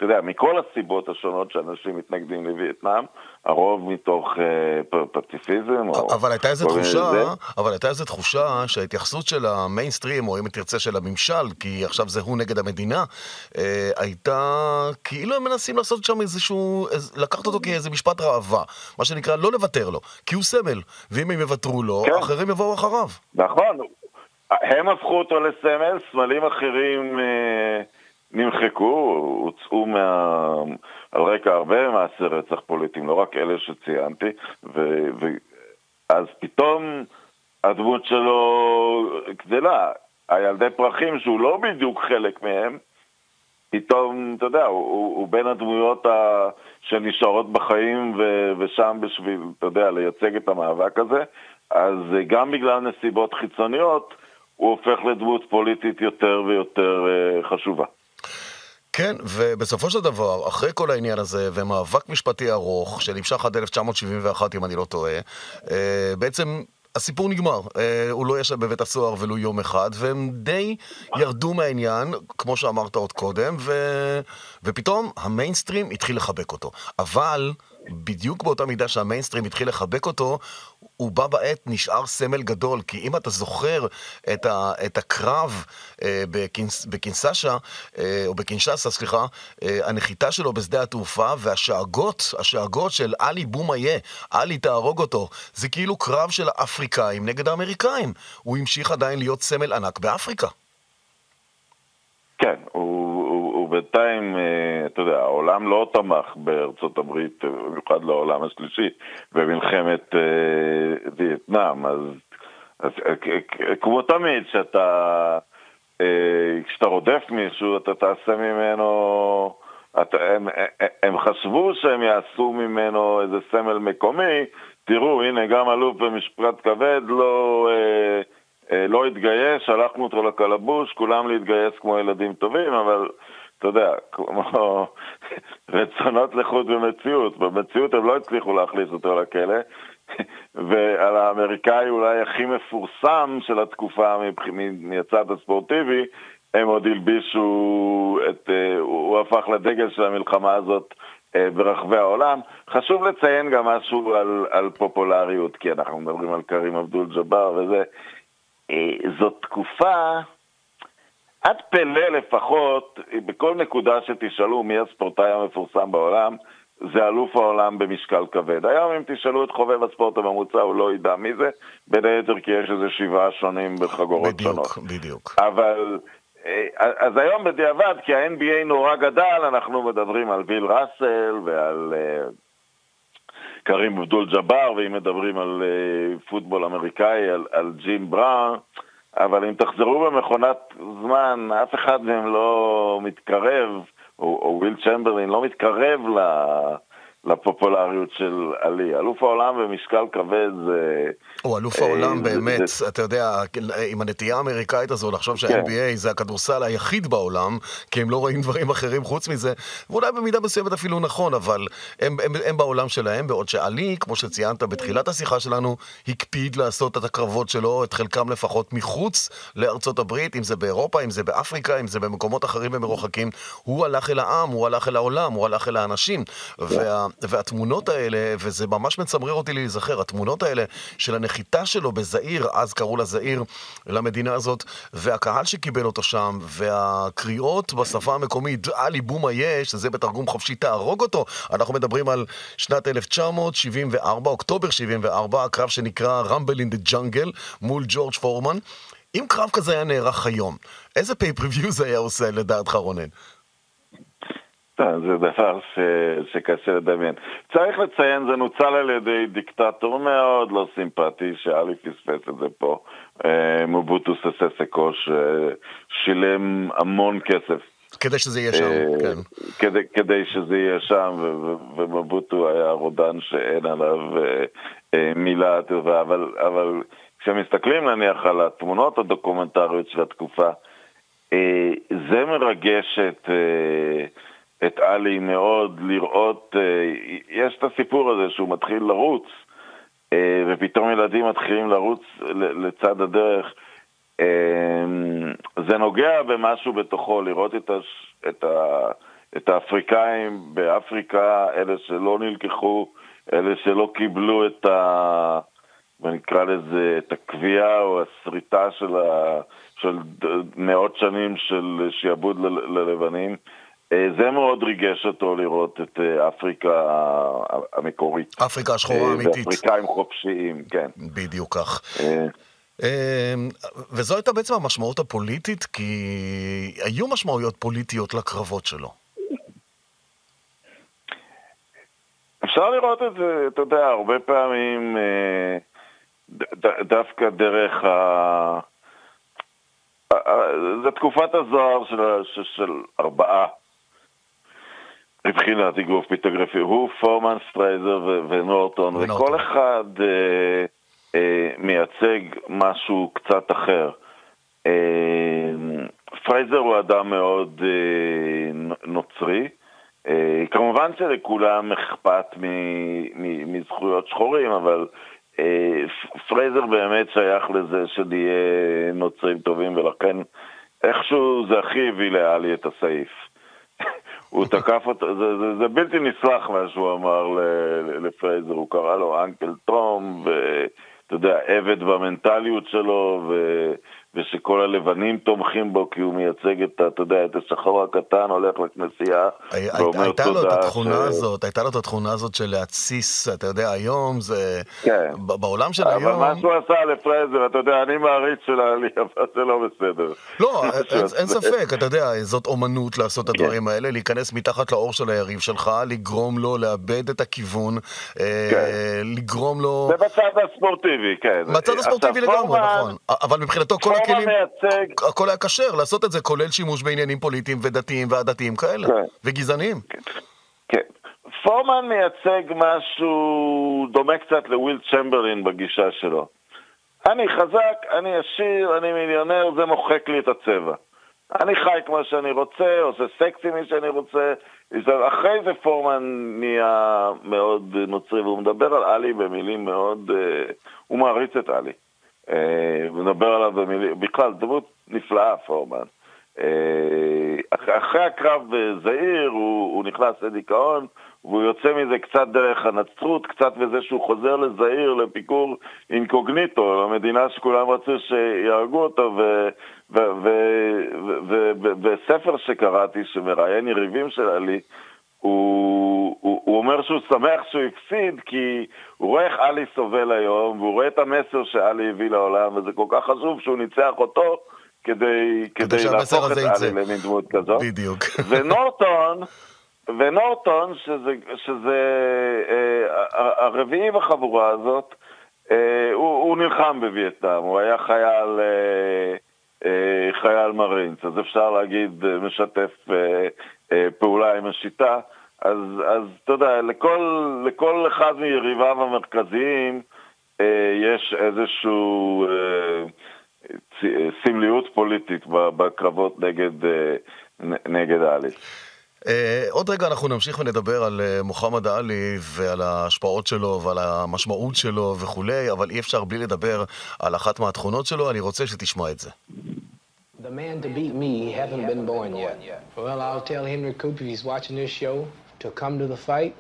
אתה יודע, מכל הסיבות השונות שאנשים מתנגדים לווייטנאם, הרוב מתוך אה, פציפיזם. אבל הייתה איזו תחושה. אבל הייתה איזו תחושה שההתייחסות של המיינסטרים, או אם תרצה של הממשל, כי עכשיו זה הוא נגד המדינה, אה, הייתה כאילו הם מנסים לעשות שם איזשהו, איז, לקחת אותו כאיזה משפט ראווה, מה שנקרא לא לוותר לו, כי הוא סמל, ואם הם יוותרו לו, כן. אחרים יבואו אחריו. נכון, הם הפכו אותו לסמל, סמלים אחרים אה, נמחקו, הוצאו מה... על רקע הרבה מעשי רצח פוליטיים, לא רק אלה שציינתי, ו... ו... אז פתאום הדמות שלו גדלה. הילדי פרחים, שהוא לא בדיוק חלק מהם, פתאום, אתה יודע, הוא, הוא, בין הדמויות ה... שנשארות בחיים ו... ושם בשביל, אתה יודע, לייצג את המאבק הזה. אז גם בגלל נסיבות חיצוניות, הוא הופך לדמות פוליטית יותר ויותר אה, חשובה. כן, ובסופו של דבר, אחרי כל העניין הזה, ומאבק משפטי ארוך, שנמשך עד 1971, אם אני לא טועה, אה, בעצם הסיפור נגמר. אה, הוא לא ישב בבית הסוהר ולו יום אחד, והם די ירדו מהעניין, כמו שאמרת עוד קודם, ו... ופתאום המיינסטרים התחיל לחבק אותו. אבל... בדיוק באותה מידה שהמיינסטרים התחיל לחבק אותו, הוא בה בעת נשאר סמל גדול, כי אם אתה זוכר את, ה, את הקרב אה, בקינס, בקינסשה, אה, או בקינשסה, סליחה, אה, הנחיתה שלו בשדה התעופה, והשאגות, השאגות של עלי בומאיה, עלי תהרוג אותו, זה כאילו קרב של האפריקאים נגד האמריקאים. הוא המשיך עדיין להיות סמל ענק באפריקה. כן, הוא, בינתיים, אה, אתה יודע, העולם לא תמך בארצות הברית, במיוחד לעולם השלישי, במלחמת אה, וייטנאם, אז, אז אה, כמו תמיד, שאתה כשאתה רודף מישהו, אתה תעשה ממנו... אתה, הם, הם חשבו שהם יעשו ממנו איזה סמל מקומי, תראו, הנה, גם אלוף במשפט כבד לא, אה, אה, לא התגייס, שלחנו אותו לקלבוש, כולם להתגייס כמו ילדים טובים, אבל אתה יודע, כמו רצונות לחוד במציאות. במציאות הם לא הצליחו להכניס אותו לכלא, ועל האמריקאי אולי הכי מפורסם של התקופה מהצד הספורטיבי, הם עוד הלבישו את, אה, הוא הפך לדגל של המלחמה הזאת אה, ברחבי העולם. חשוב לציין גם משהו על, על פופולריות, כי אנחנו מדברים על קרים אבדול ג'באר וזה. אה, זאת תקופה, עד פלא לפחות, בכל נקודה שתשאלו מי הספורטאי המפורסם בעולם, זה אלוף העולם במשקל כבד. היום אם תשאלו את חובב הספורט הממוצע, הוא לא ידע מי זה, בין היתר כי יש איזה שבעה שונים בחגורות בדיוק, שונות. בדיוק, בדיוק. אבל אה, אז היום בדיעבד, כי ה-NBA נורא גדל, אנחנו מדברים על ביל ראסל ועל uh, קרים אבדול ג'אבר, ואם מדברים על uh, פוטבול אמריקאי, על, על ג'ים בראון, אבל אם תחזרו במכונת זמן, אף אחד מהם לא מתקרב, או, או וויל צ'מברלין לא מתקרב ל... לפופולריות של עלי. אלוף העולם במשקל כבד זה... הוא אלוף העולם באמת, אתה יודע, עם הנטייה האמריקאית הזו לחשוב שה-NBA כן. זה הכדורסל היחיד בעולם, כי הם לא רואים דברים אחרים חוץ מזה, ואולי במידה מסוימת אפילו נכון, אבל הם, הם, הם בעולם שלהם, בעוד שעלי, כמו שציינת בתחילת השיחה שלנו, הקפיד לעשות את הקרבות שלו, את חלקם לפחות מחוץ לארצות הברית, אם זה באירופה, אם זה באפריקה, אם זה במקומות אחרים ומרוחקים. הוא הלך אל העם, הוא הלך אל העולם, הוא הלך אל האנשים. כן. וה... והתמונות האלה, וזה ממש מצמרר אותי להיזכר, התמונות האלה של הנחיתה שלו בזעיר, אז קראו לה זעיר, למדינה הזאת, והקהל שקיבל אותו שם, והקריאות בשפה המקומית, עלי בומה יש, זה בתרגום חופשי, תהרוג אותו. אנחנו מדברים על שנת 1974, אוקטובר 74, הקרב שנקרא רמבל אין דה ג'אנגל מול ג'ורג' פורמן. אם קרב כזה היה נערך היום, איזה פייפריוויו זה היה עושה לדעתך רונן? זה דבר ש... שקשה לדמיין. צריך לציין, זה נוצל על ידי דיקטטור מאוד לא סימפטי, שאלי פספס את זה פה, אה, מובוטו סססקו, ששילם המון כסף. כדי שזה יהיה שם, אה, כן. כדי, כדי שזה יהיה שם, ומבוטו היה רודן שאין עליו אה, מילה טובה, אבל, אבל כשמסתכלים נניח על התמונות הדוקומנטריות של התקופה, זה מרגש את... את עלי מאוד לראות, אה, יש את הסיפור הזה שהוא מתחיל לרוץ, אה, ופתאום ילדים מתחילים לרוץ לצד הדרך. אה, זה נוגע במשהו בתוכו, לראות את, הש, את, ה, את האפריקאים באפריקה, אלה שלא נלקחו, אלה שלא קיבלו את ה... ונקרא לזה, את הקביעה או הסריטה של, ה, של מאות שנים של שיעבוד ללבנים. אה, זה מאוד ריגש אותו לראות את אה, אפריקה המקורית. אפריקה השחורה האמיתית. ואפריקאים חופשיים, כן. בדיוק כך. וזו הייתה בעצם המשמעות הפוליטית, כי היו משמעויות פוליטיות לקרבות שלו. אפשר לראות את זה, אתה יודע, הרבה פעמים דווקא דרך ה... זה תקופת הזוהר של, של ארבעה מבחינת אגרוף פיתוגרפי, הוא פורמן, פרייזר ונורטון, וכל אחד אה, אה, מייצג משהו קצת אחר. אה, פרייזר הוא אדם מאוד אה, נוצרי. אה, כמובן שלכולם אכפת מזכויות שחורים, אבל אה, פרייזר באמת שייך לזה שנהיה נוצרים טובים, ולכן איכשהו זה הכי הביא לעלי את הסעיף. הוא תקף אותו, זה, זה, זה בלתי נסלח מה שהוא אמר לפרייזר, הוא קרא לו אנקל טום, ואתה יודע, עבד במנטליות שלו, ו... ושכל הלבנים תומכים בו כי הוא מייצג את, אתה יודע, את השחור הקטן הולך לכנסייה ואומר תודה. הייתה לו את התכונה ש... הזאת, הייתה לו את התכונה הזאת של להתסיס, אתה יודע, היום זה... כן. בעולם של אבל היום... אבל מה שהוא עשה לפרייזר, אתה יודע, אני מעריץ של העלי, אבל זה לא בסדר. לא, אין, אין ספק, אתה יודע, זאת אומנות לעשות את כן. הדברים. האלה, להיכנס מתחת לאור של היריב שלך, לגרום לו לאבד את הכיוון, אה, כן. לגרום לו... זה בצד הספורטיבי, כן. בצד הספורטיבי לגמרי, נכון. אבל מבחינתו כל הכלים, מייצג... הכל היה כשר לעשות את זה, כולל שימוש בעניינים פוליטיים ודתיים ועדתיים כאלה, כן. וגזעניים. כן. פורמן מייצג משהו דומה קצת לוויל צ'מברלין בגישה שלו. אני חזק, אני עשיר, אני מיליונר, זה מוחק לי את הצבע. אני חי כמו שאני רוצה, עושה סקסי מי שאני רוצה. אחרי זה פורמן נהיה מאוד נוצרי, והוא מדבר על עלי במילים מאוד... אה, הוא מעריץ את עלי. אה, מדבר עליו במילים... בכלל, דמות נפלאה, פורמן. אה, אחרי הקרב בזעיר הוא, הוא נכנס לדיכאון, והוא יוצא מזה קצת דרך הנצרות, קצת בזה שהוא חוזר לזעיר, לפיקור אינקוגניטו, למדינה שכולם רצו שיהרגו אותו, וספר שקראתי, שמראיין יריבים של עלי, הוא, הוא, הוא אומר שהוא שמח שהוא הפסיד כי הוא רואה איך עלי סובל היום והוא רואה את המסר שעלי הביא לעולם וזה כל כך חשוב שהוא ניצח אותו כדי, כדי, להפוך את עלי למין דמות כזאת. בדיוק. ונורטון ונורטון, שזה, שזה אה, הרביעי בחבורה הזאת, אה, הוא, הוא נלחם בווייטנאם, הוא היה חייל, אה, אה, חייל מרינס, אז אפשר להגיד אה, משתף אה, פעולה עם השיטה. אז, אז אתה יודע, לכל, לכל אחד מיריביו המרכזיים אה, יש איזשהו אה, סמליות פוליטית בקרבות נגד, אה, נגד אליס. Uh, עוד רגע אנחנו נמשיך ונדבר על uh, מוחמד עלי ועל ההשפעות שלו ועל המשמעות שלו וכולי, אבל אי אפשר בלי לדבר על אחת מהתכונות שלו, אני רוצה שתשמע את זה. The man to beat me hasn't been born yet. Well, I'll tell Henry Cooper if he's watching this show to come to the fight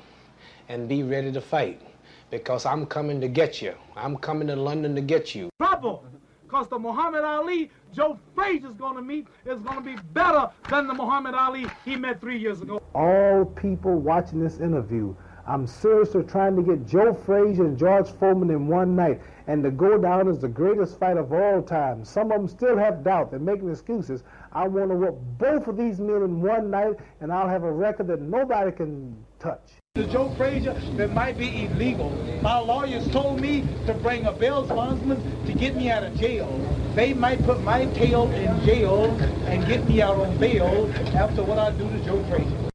and be ready to fight. Because I'm coming to get you. I'm coming to London to get you. Trouble! Because the Muhammad Ali Joe Frazier's going to meet is going to be better than the Muhammad Ali he met three years ago. All people watching this interview, I'm seriously trying to get Joe Frazier and George Foreman in one night and to go down as the greatest fight of all time. Some of them still have doubt. They're making excuses. I want to whoop both of these men in one night, and I'll have a record that nobody can touch. To Joe Frazier, that might be illegal. My lawyers told me to bring a bail bondsman to get me out of jail. They might put my tail in jail and get me out on bail after what I do to Joe Frazier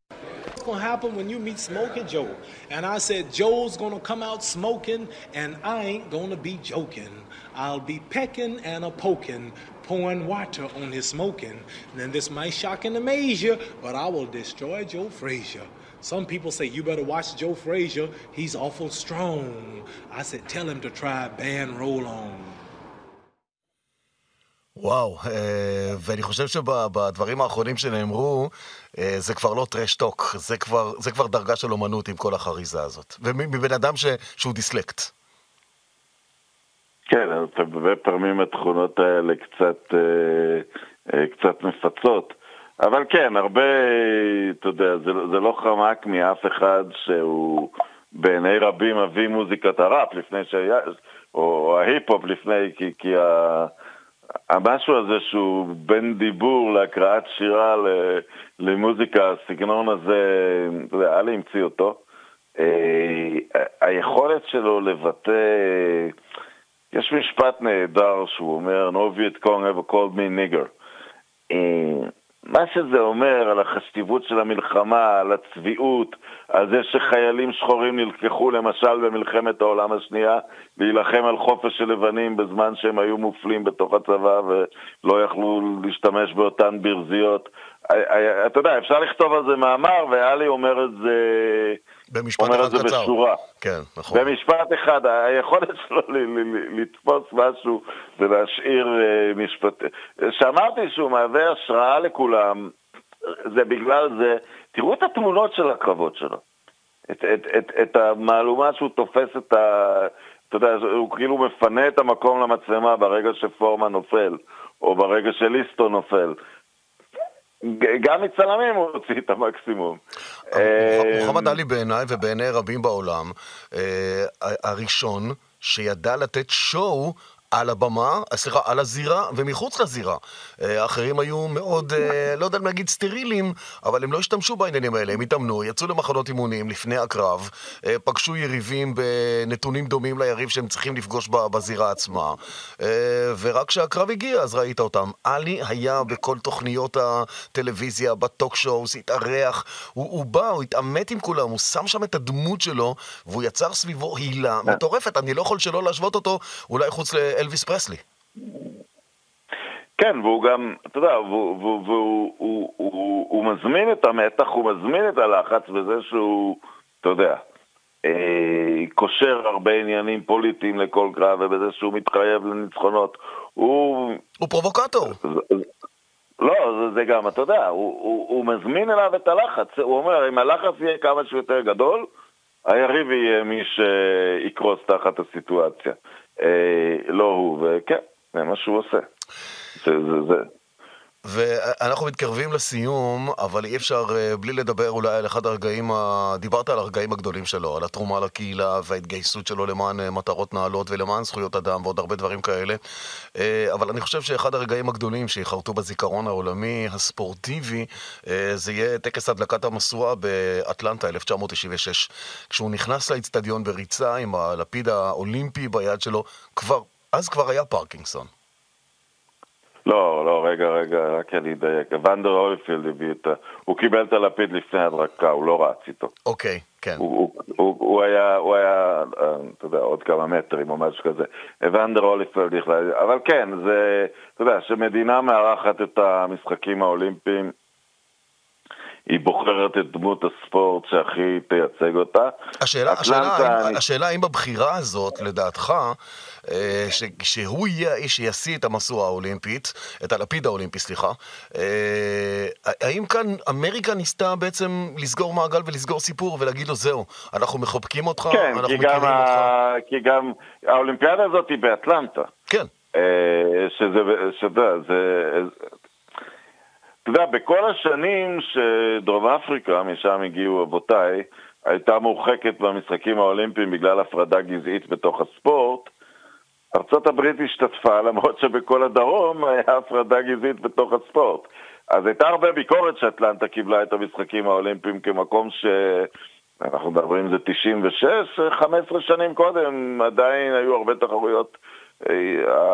What's gonna happen when you meet Smoking Joe. And I said, Joe's gonna come out smoking, and I ain't gonna be joking. I'll be pecking and a poking, pouring water on his smoking. And then this might shock and amaze you, but I will destroy Joe Frazier. Some people say, you better watch Joe Frazier. He's awful strong. I said, tell him to try band roll on. וואו, ואני חושב שבדברים האחרונים שנאמרו, זה כבר לא טרשטוק, זה כבר, זה כבר דרגה של אומנות עם כל החריזה הזאת. ומבן אדם ש, שהוא דיסלקט. כן, אתה באמת פעמים התכונות האלה קצת, קצת מפצות. אבל כן, הרבה, אתה יודע, זה, זה לא חמק מאף אחד שהוא בעיני רבים אבי מוזיקת הראפ לפני שהיה, או ההיפ-הופ לפני, כי, כי ה, המשהו הזה שהוא בין דיבור להקראת שירה למוזיקה, הסגנון הזה, אלי המציא אותו. אה, היכולת שלו לבטא, יש משפט נהדר שהוא אומר, No Viet Cong ever called me nigger. אה, מה שזה אומר על החשיבות של המלחמה, על הצביעות, על זה שחיילים שחורים נלקחו למשל במלחמת העולם השנייה להילחם על חופש של לבנים בזמן שהם היו מופלים בתוך הצבא ולא יכלו להשתמש באותן ברזיות. אתה יודע, אפשר לכתוב על זה מאמר, ואלי אומר את זה... במשפט אחד קצר. בשורה. כן, נכון. במשפט אחד, היכולת שלו לתפוס משהו ולהשאיר אה, משפט... שאמרתי שהוא מהווה השראה לכולם, זה בגלל זה, תראו את התמונות של הקרבות שלו. את, את, את, את המהלומה שהוא תופס את ה... אתה יודע, הוא כאילו מפנה את המקום למצלמה ברגע שפורמן נופל, או ברגע שליסטו נופל. גם מצלמים הוא הוציא את המקסימום. אה, מוחמד עלי בעיניי ובעיני רבים בעולם, אה, הראשון שידע לתת שואו על הבמה, סליחה, על הזירה ומחוץ לזירה. האחרים היו מאוד, לא יודע אם להגיד סטרילים, אבל הם לא השתמשו בעניינים האלה, הם התאמנו, יצאו למחנות אימונים לפני הקרב, פגשו יריבים בנתונים דומים ליריב שהם צריכים לפגוש בזירה עצמה, ורק כשהקרב הגיע אז ראית אותם. עלי היה בכל תוכניות הטלוויזיה, בטוק שואוס, התארח, הוא, הוא בא, הוא התעמת עם כולם, הוא שם שם את הדמות שלו, והוא יצר סביבו הילה מטורפת, אני לא יכול שלא להשוות אותו, אולי חוץ לאלוויס פרסלי. כן, והוא גם, אתה יודע, והוא, והוא, והוא הוא, הוא, הוא מזמין את המתח, הוא מזמין את הלחץ בזה שהוא, אתה יודע, אה, קושר הרבה עניינים פוליטיים לכל קרב, ובזה שהוא מתחייב לניצחונות. הוא... הוא פרובוקטור. לא, זה, זה גם, אתה יודע, הוא, הוא, הוא מזמין אליו את הלחץ. הוא אומר, אם הלחץ יהיה כמה שיותר גדול, היריב יהיה מי שיקרוס תחת הסיטואציה. אה, לא הוא, וכן, זה מה שהוא עושה. זה, זה, זה. ואנחנו מתקרבים לסיום, אבל אי אפשר אה, בלי לדבר אולי על אחד הרגעים, ה... דיברת על הרגעים הגדולים שלו, על התרומה לקהילה וההתגייסות שלו למען אה, מטרות נעלות ולמען זכויות אדם ועוד הרבה דברים כאלה. אה, אבל אני חושב שאחד הרגעים הגדולים שיחרטו בזיכרון העולמי הספורטיבי, זה יהיה טקס הדלקת המשואה באטלנטה 1996. כשהוא נכנס לאצטדיון בריצה עם הלפיד האולימפי ביד שלו, כבר, אז כבר היה פרקינגסון. לא, לא, רגע, רגע, רק אני אדייק. ונדר אוליפילד הביא את ה... הוא קיבל את הלפיד לפני הדרכה, הוא לא רץ איתו. אוקיי, כן. הוא, הוא, הוא, הוא היה, הוא היה, אה, אתה יודע, עוד כמה מטרים או משהו כזה. ונדר אוליפילד בכלל, אבל כן, זה, אתה יודע, שמדינה מארחת את המשחקים האולימפיים, היא בוחרת את דמות הספורט שהכי תייצג אותה. השאלה, השאלה, האם, השאלה האם הבחירה הזאת, לדעתך, אה, ש, שהוא יהיה האיש שישיא את המשואה האולימפית, את הלפיד האולימפי, סליחה, אה, האם כאן אמריקה ניסתה בעצם לסגור מעגל ולסגור סיפור ולהגיד לו זהו, אנחנו מחבקים אותך, כן, אנחנו מכירים אותך? כן, כי גם האולימפיאדה הזאת היא באטלנטה. כן. אה, שזה, יודע, זה... אתה יודע, בכל השנים שדרום אפריקה, משם הגיעו אבותיי, הייתה מורחקת במשחקים האולימפיים בגלל הפרדה גזעית בתוך הספורט, ארצות הברית השתתפה למרות שבכל הדרום היה הפרדה גזעית בתוך הספורט. אז הייתה הרבה ביקורת שאטלנטה קיבלה את המשחקים האולימפיים כמקום ש... אנחנו מדברים זה 96, 15 שנים קודם, עדיין היו הרבה תחרויות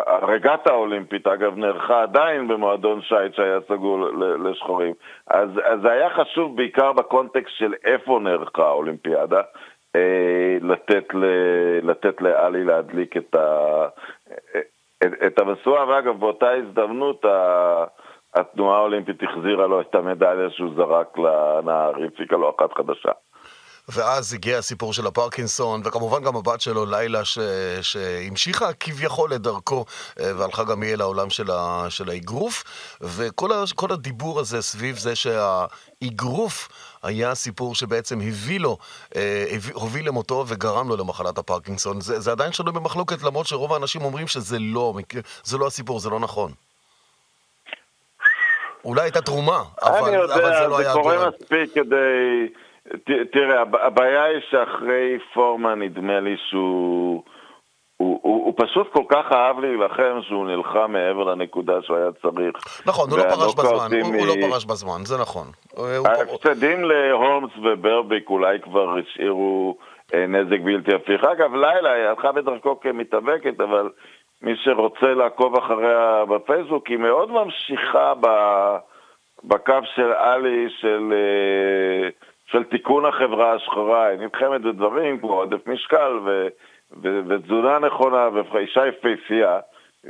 הרגטה האולימפית, אגב, נערכה עדיין במועדון שייט שהיה סגור לשחורים. אז, אז זה היה חשוב בעיקר בקונטקסט של איפה נערכה האולימפיאדה, אה, לתת, ל, לתת לאלי להדליק את, ה, את, את המשואה, ואגב, באותה הזדמנות התנועה האולימפית החזירה לו את המדליה שהוא זרק לנהר, הפיקה לו אחת חדשה. ואז הגיע הסיפור של הפרקינסון, וכמובן גם הבת שלו, לילה, ש... שהמשיכה כביכול את דרכו, אה, והלכה גם היא אל העולם של, ה... של האגרוף, וכל ה... הדיבור הזה סביב זה שהאגרוף היה סיפור שבעצם הביא לו, אה, הוביל למותו וגרם לו למחלת הפרקינסון. זה, זה עדיין שנוי במחלוקת, למרות שרוב האנשים אומרים שזה לא, זה לא הסיפור, זה לא נכון. אולי הייתה תרומה, אבל, יודע, אבל זה לא היה... אני יודע, זה קורה מספיק כדי... תראה, הבעיה היא שאחרי פורמן נדמה לי שהוא... הוא, הוא, הוא פשוט כל כך אהב להילחם שהוא נלחם מעבר לנקודה שהוא היה צריך. נכון, הוא לא פרש בזמן, הוא, מ... הוא לא פרש בזמן, זה נכון. ההפסדים להולמס וברביק אולי כבר השאירו אה, נזק בלתי הפיך. אגב, לילה היא הלכה בדרכו כמתאבקת, אבל מי שרוצה לעקוב אחריה בפייסבוק, היא מאוד ממשיכה ב, בקו של עלי, של... אה, של תיקון החברה השחורה, היא נלחמת בדברים כמו עודף משקל ו, ו, ותזונה נכונה ואישה יפהפייה.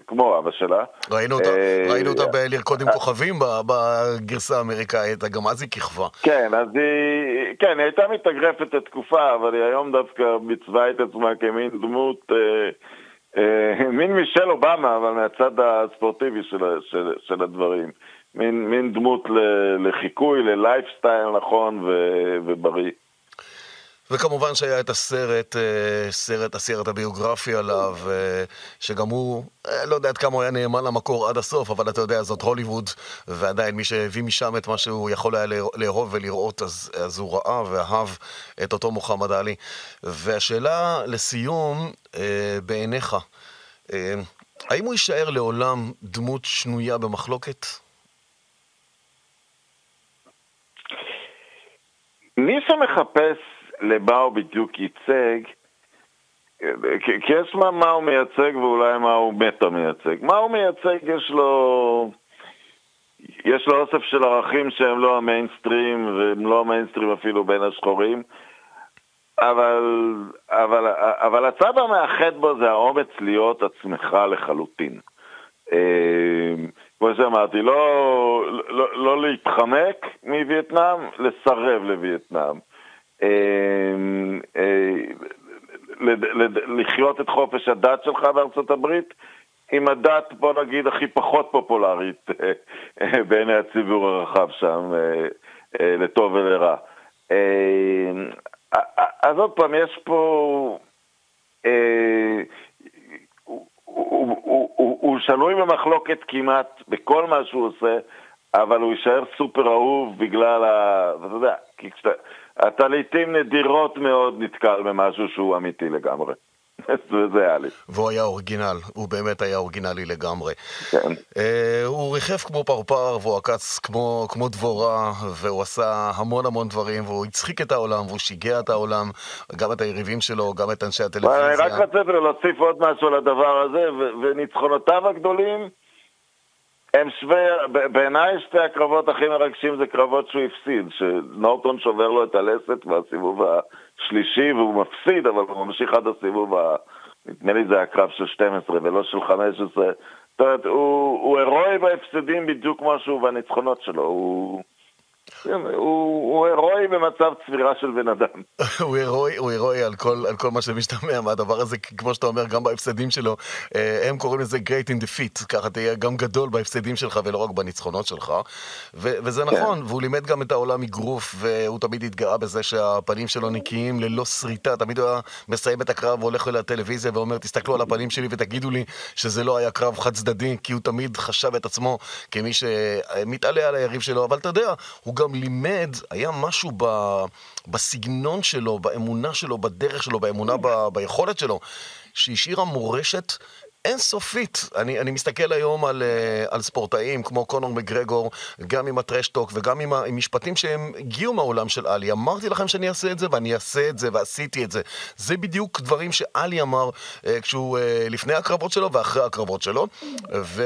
כמו אבא שלה. ראינו אותה, אה, ראינו אותה בלרקוד עם כוכבים בגרסה האמריקאית, גם אז היא כיכבה. כן, אז היא, כן, היא הייתה מתאגרפת לתקופה, אבל היא היום דווקא מצווה את עצמה כמין דמות, אה, אה, מין מישל אובמה, אבל מהצד הספורטיבי של, של, של הדברים. מין, מין דמות לחיקוי, ללייפסטייל נכון ו, ובריא. וכמובן שהיה את הסרט, אה, סרט, הסרט הביוגרפי עליו, אה, שגם הוא, אה, לא יודע עד כמה הוא היה נאמן למקור עד הסוף, אבל אתה יודע, זאת הוליווד, ועדיין מי שהביא משם את מה שהוא יכול היה לאהוב ולראות, אז, אז הוא ראה ואהב את אותו מוחמד עלי. והשאלה לסיום, בעיניך, האם הוא יישאר לעולם דמות שנויה במחלוקת? מי שמחפש למה הוא בדיוק ייצג, כי יש מה, מה הוא מייצג ואולי מה הוא מטה מייצג. מה הוא מייצג יש לו... יש לו אוסף של ערכים שהם לא המיינסטרים, והם לא המיינסטרים אפילו בין השחורים, אבל, אבל, אבל הצד המאחד בו זה האומץ להיות עצמך לחלוטין. אה, כמו שאמרתי, לא, לא, לא להתחמק מווייטנאם, לסרב לווייטנאם. אה, אה, לחיות את חופש הדת שלך בארצות הברית עם הדת, בוא נגיד, הכי פחות פופולרית בעיני הציבור הרחב שם, לטוב ולרע. אז עוד פעם, יש פה... הוא שנוי במחלוקת כמעט בכל מה שהוא עושה, אבל הוא יישאר סופר אהוב בגלל ה... אתה יודע, כי כשאתה... אתה לעיתים נדירות מאוד נתקל במשהו שהוא אמיתי לגמרי. וזה היה לי. והוא היה אורגינל, הוא באמת היה אורגינלי לגמרי. כן. Uh, הוא ריחף כמו פרפר, והוא עקץ כמו, כמו דבורה, והוא עשה המון המון דברים, והוא הצחיק את העולם, והוא שיגע את העולם, גם את היריבים שלו, גם את אנשי הטלוויזיה. אני רק רציתי להוסיף עוד משהו לדבר הזה, וניצחונותיו הגדולים הם שווי, בעיניי שתי הקרבות הכי מרגשים זה קרבות שהוא הפסיד, שנורטון שובר לו את הלסת בסיבוב השלישי והוא מפסיד, אבל הוא ממשיך עד הסיבוב. נדמה לי זה היה קרב של 12 ולא של 15. זאת אומרת, הוא, הוא הירואי בהפסדים בדיוק כמו שהוא בניצחונות שלו, הוא... הוא הירואי במצב צבירה של בן אדם. הוא הירואי, הוא הירואי על כל, על כל מה שמשתמע מהדבר הזה, כמו שאתה אומר, גם בהפסדים שלו. אה, הם קוראים לזה great in defeat, ככה תהיה גם גדול בהפסדים שלך ולא רק בניצחונות שלך. ו- וזה כן. נכון, והוא לימד גם את העולם אגרוף, והוא תמיד התגאה בזה שהפנים שלו נקיים ללא שריטה. תמיד הוא היה מסיים את הקרב והולך אל הטלוויזיה ואומר, תסתכלו על הפנים שלי ותגידו לי שזה לא היה קרב חד צדדי, כי הוא תמיד חשב את עצמו כמי שמתעלה על היריב שלו, אבל אתה יודע, הוא גם לימד, היה משהו ב, בסגנון שלו, באמונה שלו, בדרך שלו, באמונה, ב, ביכולת שלו, שהשאירה מורשת אינסופית. אני, אני מסתכל היום על, אה, על ספורטאים כמו קונור מגרגור, גם עם הטרשטוק וגם עם, עם משפטים שהם הגיעו מהעולם של עלי. אמרתי לכם שאני אעשה את זה ואני אעשה את זה ועשיתי את זה. זה בדיוק דברים שעלי אמר אה, כשהוא אה, לפני הקרבות שלו ואחרי הקרבות שלו. ו,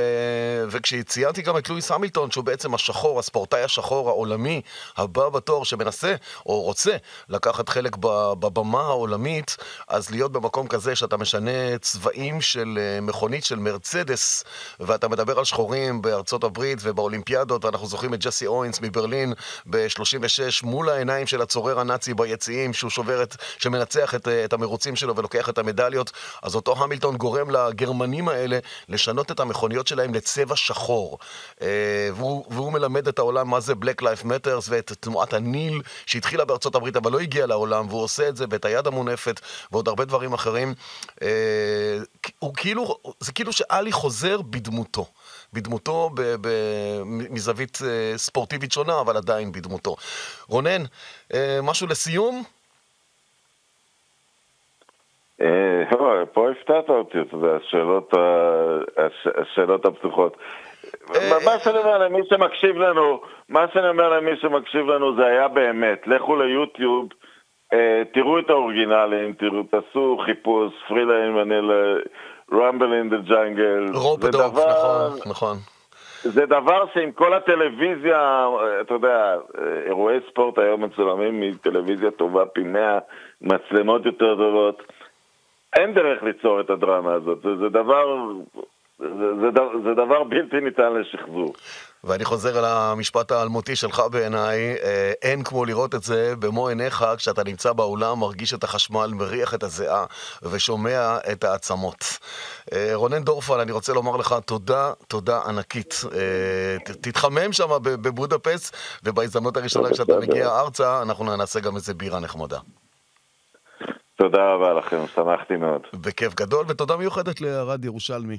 וכשציינתי גם את לואיס המילטון, שהוא בעצם השחור, הספורטאי השחור העולמי הבא בתור שמנסה או רוצה לקחת חלק בבמה העולמית, אז להיות במקום כזה שאתה משנה צבעים של... מכונית של מרצדס, ואתה מדבר על שחורים בארצות הברית ובאולימפיאדות, ואנחנו זוכרים את ג'סי אוינס מברלין ב-36 מול העיניים של הצורר הנאצי ביציעים, שהוא שובר את, שמנצח את, את המרוצים שלו ולוקח את המדליות, אז אותו המילטון גורם לגרמנים האלה לשנות את המכוניות שלהם לצבע שחור. אה, והוא, והוא מלמד את העולם מה זה Black Life Matters ואת תנועת הניל שהתחילה בארצות הברית אבל לא הגיעה לעולם, והוא עושה את זה ואת היד המונפת ועוד הרבה דברים אחרים. אה, הוא כאילו זה כאילו שאלי חוזר בדמותו. בדמותו ב, ב, מזווית אה, ספורטיבית שונה, אבל עדיין בדמותו. רונן, אה, משהו לסיום? אה, פה הפתעת אותי, אתה יודע, השאלות הפתוחות. מה שאני אומר למי שמקשיב לנו, מה שאני אומר למי שמקשיב לנו זה היה באמת, לכו ליוטיוב, תראו את האורגינלים, תראו, תעשו חיפוש, פרילה מנילה, רמבל אין דה ג'אנגל. רופדוק, נכון, נכון. זה דבר שעם כל הטלוויזיה, אתה יודע, אירועי ספורט היום מצולמים מטלוויזיה טובה פי מאה, מצלמות יותר טובות. אין דרך ליצור את הדרמה הזאת, זה, זה דבר זה, זה, זה דבר בלתי ניתן לשחזור. ואני חוזר על המשפט האלמותי שלך בעיניי, אה, אין כמו לראות את זה במו עיניך כשאתה נמצא באולם, מרגיש את החשמל, מריח את הזיעה ושומע את העצמות. אה, רונן דורפל, אני רוצה לומר לך תודה, תודה ענקית. אה, תתחמם שם בבודפסט, ובהזדמנות הראשונה כשאתה מגיע ארצה, אנחנו נעשה גם איזה בירה נחמדה. תודה רבה לכם, שמחתי מאוד. בכיף גדול, ותודה מיוחדת לערד ירושלמי.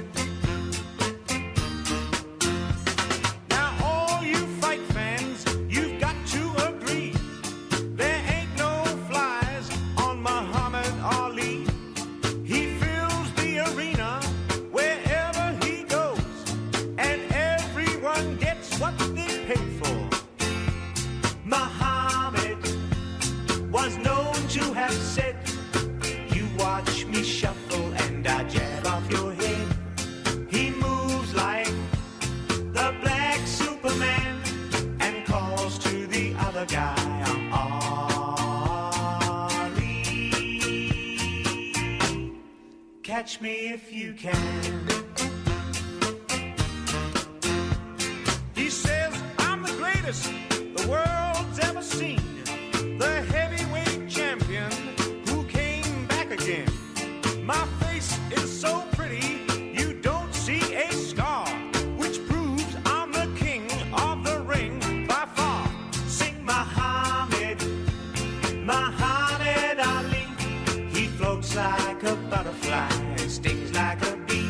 stings like a bee.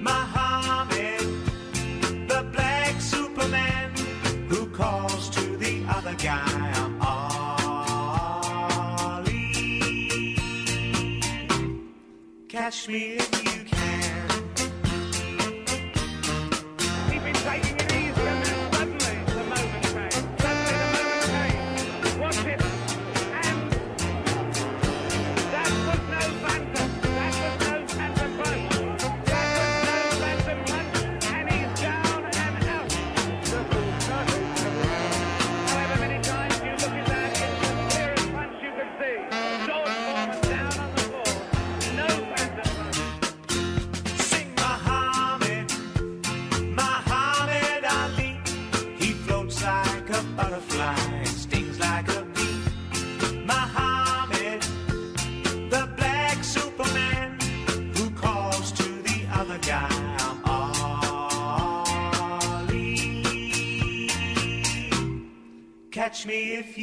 Muhammad, the black Superman, who calls to the other guy, I'm Catch me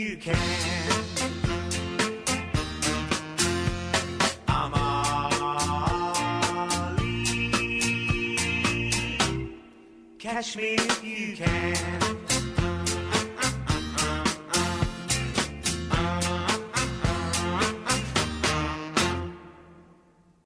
you can. Kashmir.